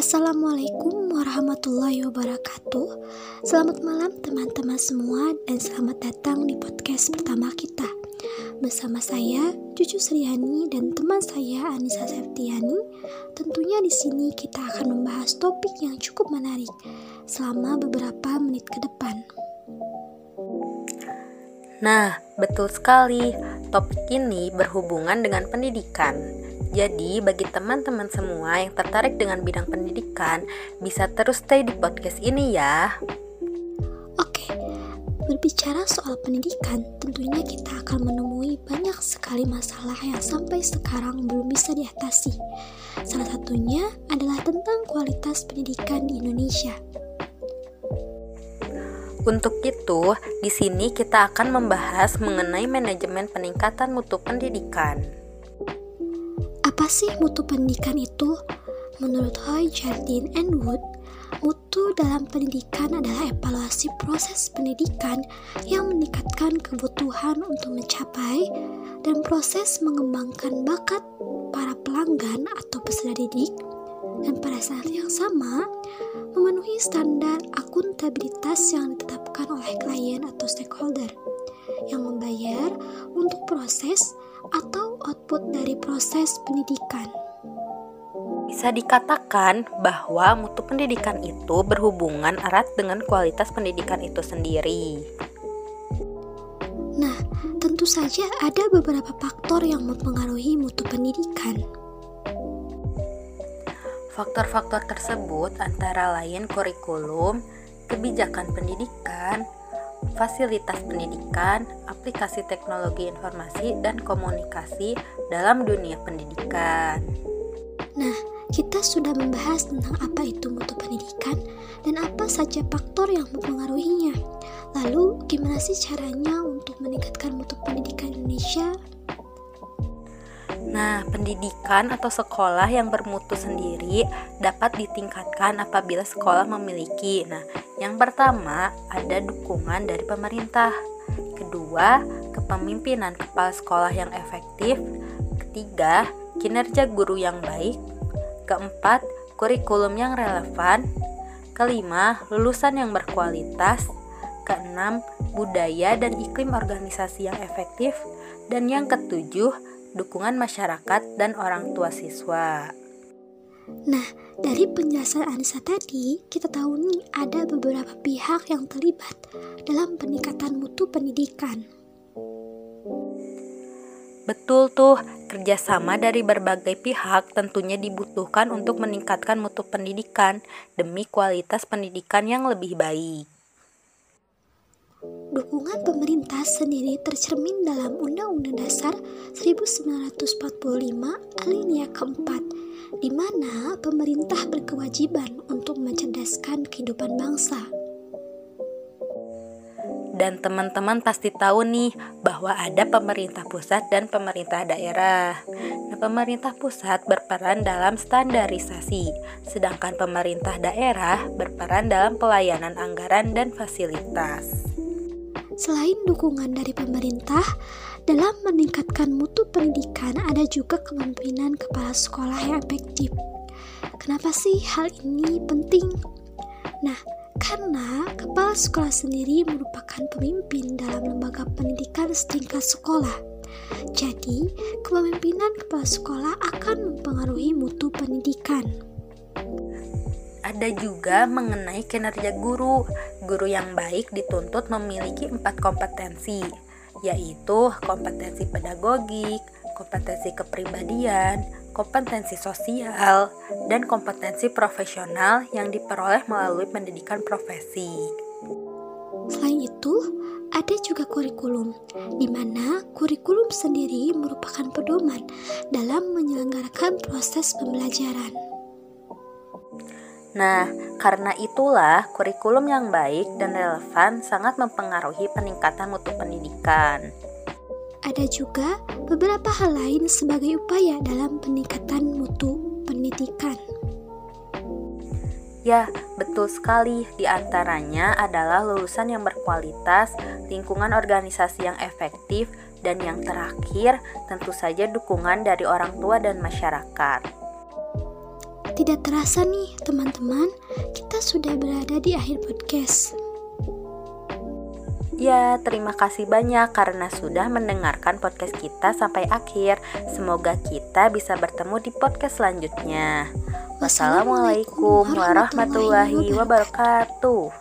Assalamualaikum warahmatullahi wabarakatuh. Selamat malam teman-teman semua dan selamat datang di podcast pertama kita. Bersama saya Cucu Sriani dan teman saya Anissa Septiani. Tentunya di sini kita akan membahas topik yang cukup menarik selama beberapa menit ke depan. Nah, betul sekali. Topik ini berhubungan dengan pendidikan. Jadi, bagi teman-teman semua yang tertarik dengan bidang pendidikan, bisa terus stay di podcast ini ya. Oke, berbicara soal pendidikan, tentunya kita akan menemui banyak sekali masalah yang sampai sekarang belum bisa diatasi. Salah satunya adalah tentang kualitas pendidikan di Indonesia. Untuk itu, di sini kita akan membahas mengenai manajemen peningkatan mutu pendidikan. Sih mutu pendidikan itu? Menurut Hoy, Jardine, and Wood, mutu dalam pendidikan adalah evaluasi proses pendidikan yang meningkatkan kebutuhan untuk mencapai dan proses mengembangkan bakat para pelanggan atau peserta didik dan pada saat yang sama memenuhi standar akuntabilitas yang ditetapkan oleh klien atau stakeholder yang membayar untuk proses atau output dari proses pendidikan. Bisa dikatakan bahwa mutu pendidikan itu berhubungan erat dengan kualitas pendidikan itu sendiri. Nah, tentu saja ada beberapa faktor yang mempengaruhi mutu pendidikan. Faktor-faktor tersebut antara lain kurikulum, kebijakan pendidikan, fasilitas pendidikan, aplikasi teknologi informasi, dan komunikasi dalam dunia pendidikan. Nah, kita sudah membahas tentang apa itu mutu pendidikan dan apa saja faktor yang mempengaruhinya. Lalu, gimana sih caranya untuk meningkatkan mutu pendidikan Indonesia? Nah, pendidikan atau sekolah yang bermutu sendiri dapat ditingkatkan apabila sekolah memiliki. Nah, yang pertama ada dukungan dari pemerintah. Kedua, kepemimpinan kepala sekolah yang efektif. Ketiga, kinerja guru yang baik. Keempat, kurikulum yang relevan. Kelima, lulusan yang berkualitas. Keenam, budaya dan iklim organisasi yang efektif. Dan yang ketujuh, dukungan masyarakat dan orang tua siswa. Nah, dari penjelasan Anissa tadi, kita tahu nih ada beberapa pihak yang terlibat dalam peningkatan mutu pendidikan. Betul tuh, kerjasama dari berbagai pihak tentunya dibutuhkan untuk meningkatkan mutu pendidikan demi kualitas pendidikan yang lebih baik. Dukungan pemerintah sendiri tercermin dalam Undang-Undang Dasar 1945 alinea keempat, di mana pemerintah berkewajiban untuk mencerdaskan kehidupan bangsa. Dan teman-teman pasti tahu nih bahwa ada pemerintah pusat dan pemerintah daerah. Nah, pemerintah pusat berperan dalam standarisasi, sedangkan pemerintah daerah berperan dalam pelayanan anggaran dan fasilitas. Selain dukungan dari pemerintah, dalam meningkatkan mutu pendidikan ada juga kepemimpinan kepala sekolah yang efektif. Kenapa sih hal ini penting? Nah, karena kepala sekolah sendiri merupakan pemimpin dalam lembaga pendidikan setingkat sekolah. Jadi, kepemimpinan kepala sekolah akan mempengaruhi mutu pendidikan. Ada juga mengenai kinerja guru. Guru yang baik dituntut memiliki empat kompetensi, yaitu kompetensi pedagogik, kompetensi kepribadian, kompetensi sosial, dan kompetensi profesional yang diperoleh melalui pendidikan profesi. Selain itu, ada juga kurikulum, di mana kurikulum sendiri merupakan pedoman dalam menyelenggarakan proses pembelajaran. Nah, karena itulah kurikulum yang baik dan relevan sangat mempengaruhi peningkatan mutu pendidikan. Ada juga beberapa hal lain sebagai upaya dalam peningkatan mutu pendidikan. Ya, betul sekali. Di antaranya adalah lulusan yang berkualitas, lingkungan organisasi yang efektif, dan yang terakhir tentu saja dukungan dari orang tua dan masyarakat. Tidak terasa nih, teman-teman, kita sudah berada di akhir podcast. Ya, terima kasih banyak karena sudah mendengarkan podcast kita sampai akhir. Semoga kita bisa bertemu di podcast selanjutnya. Wassalamualaikum warahmatullahi wabarakatuh.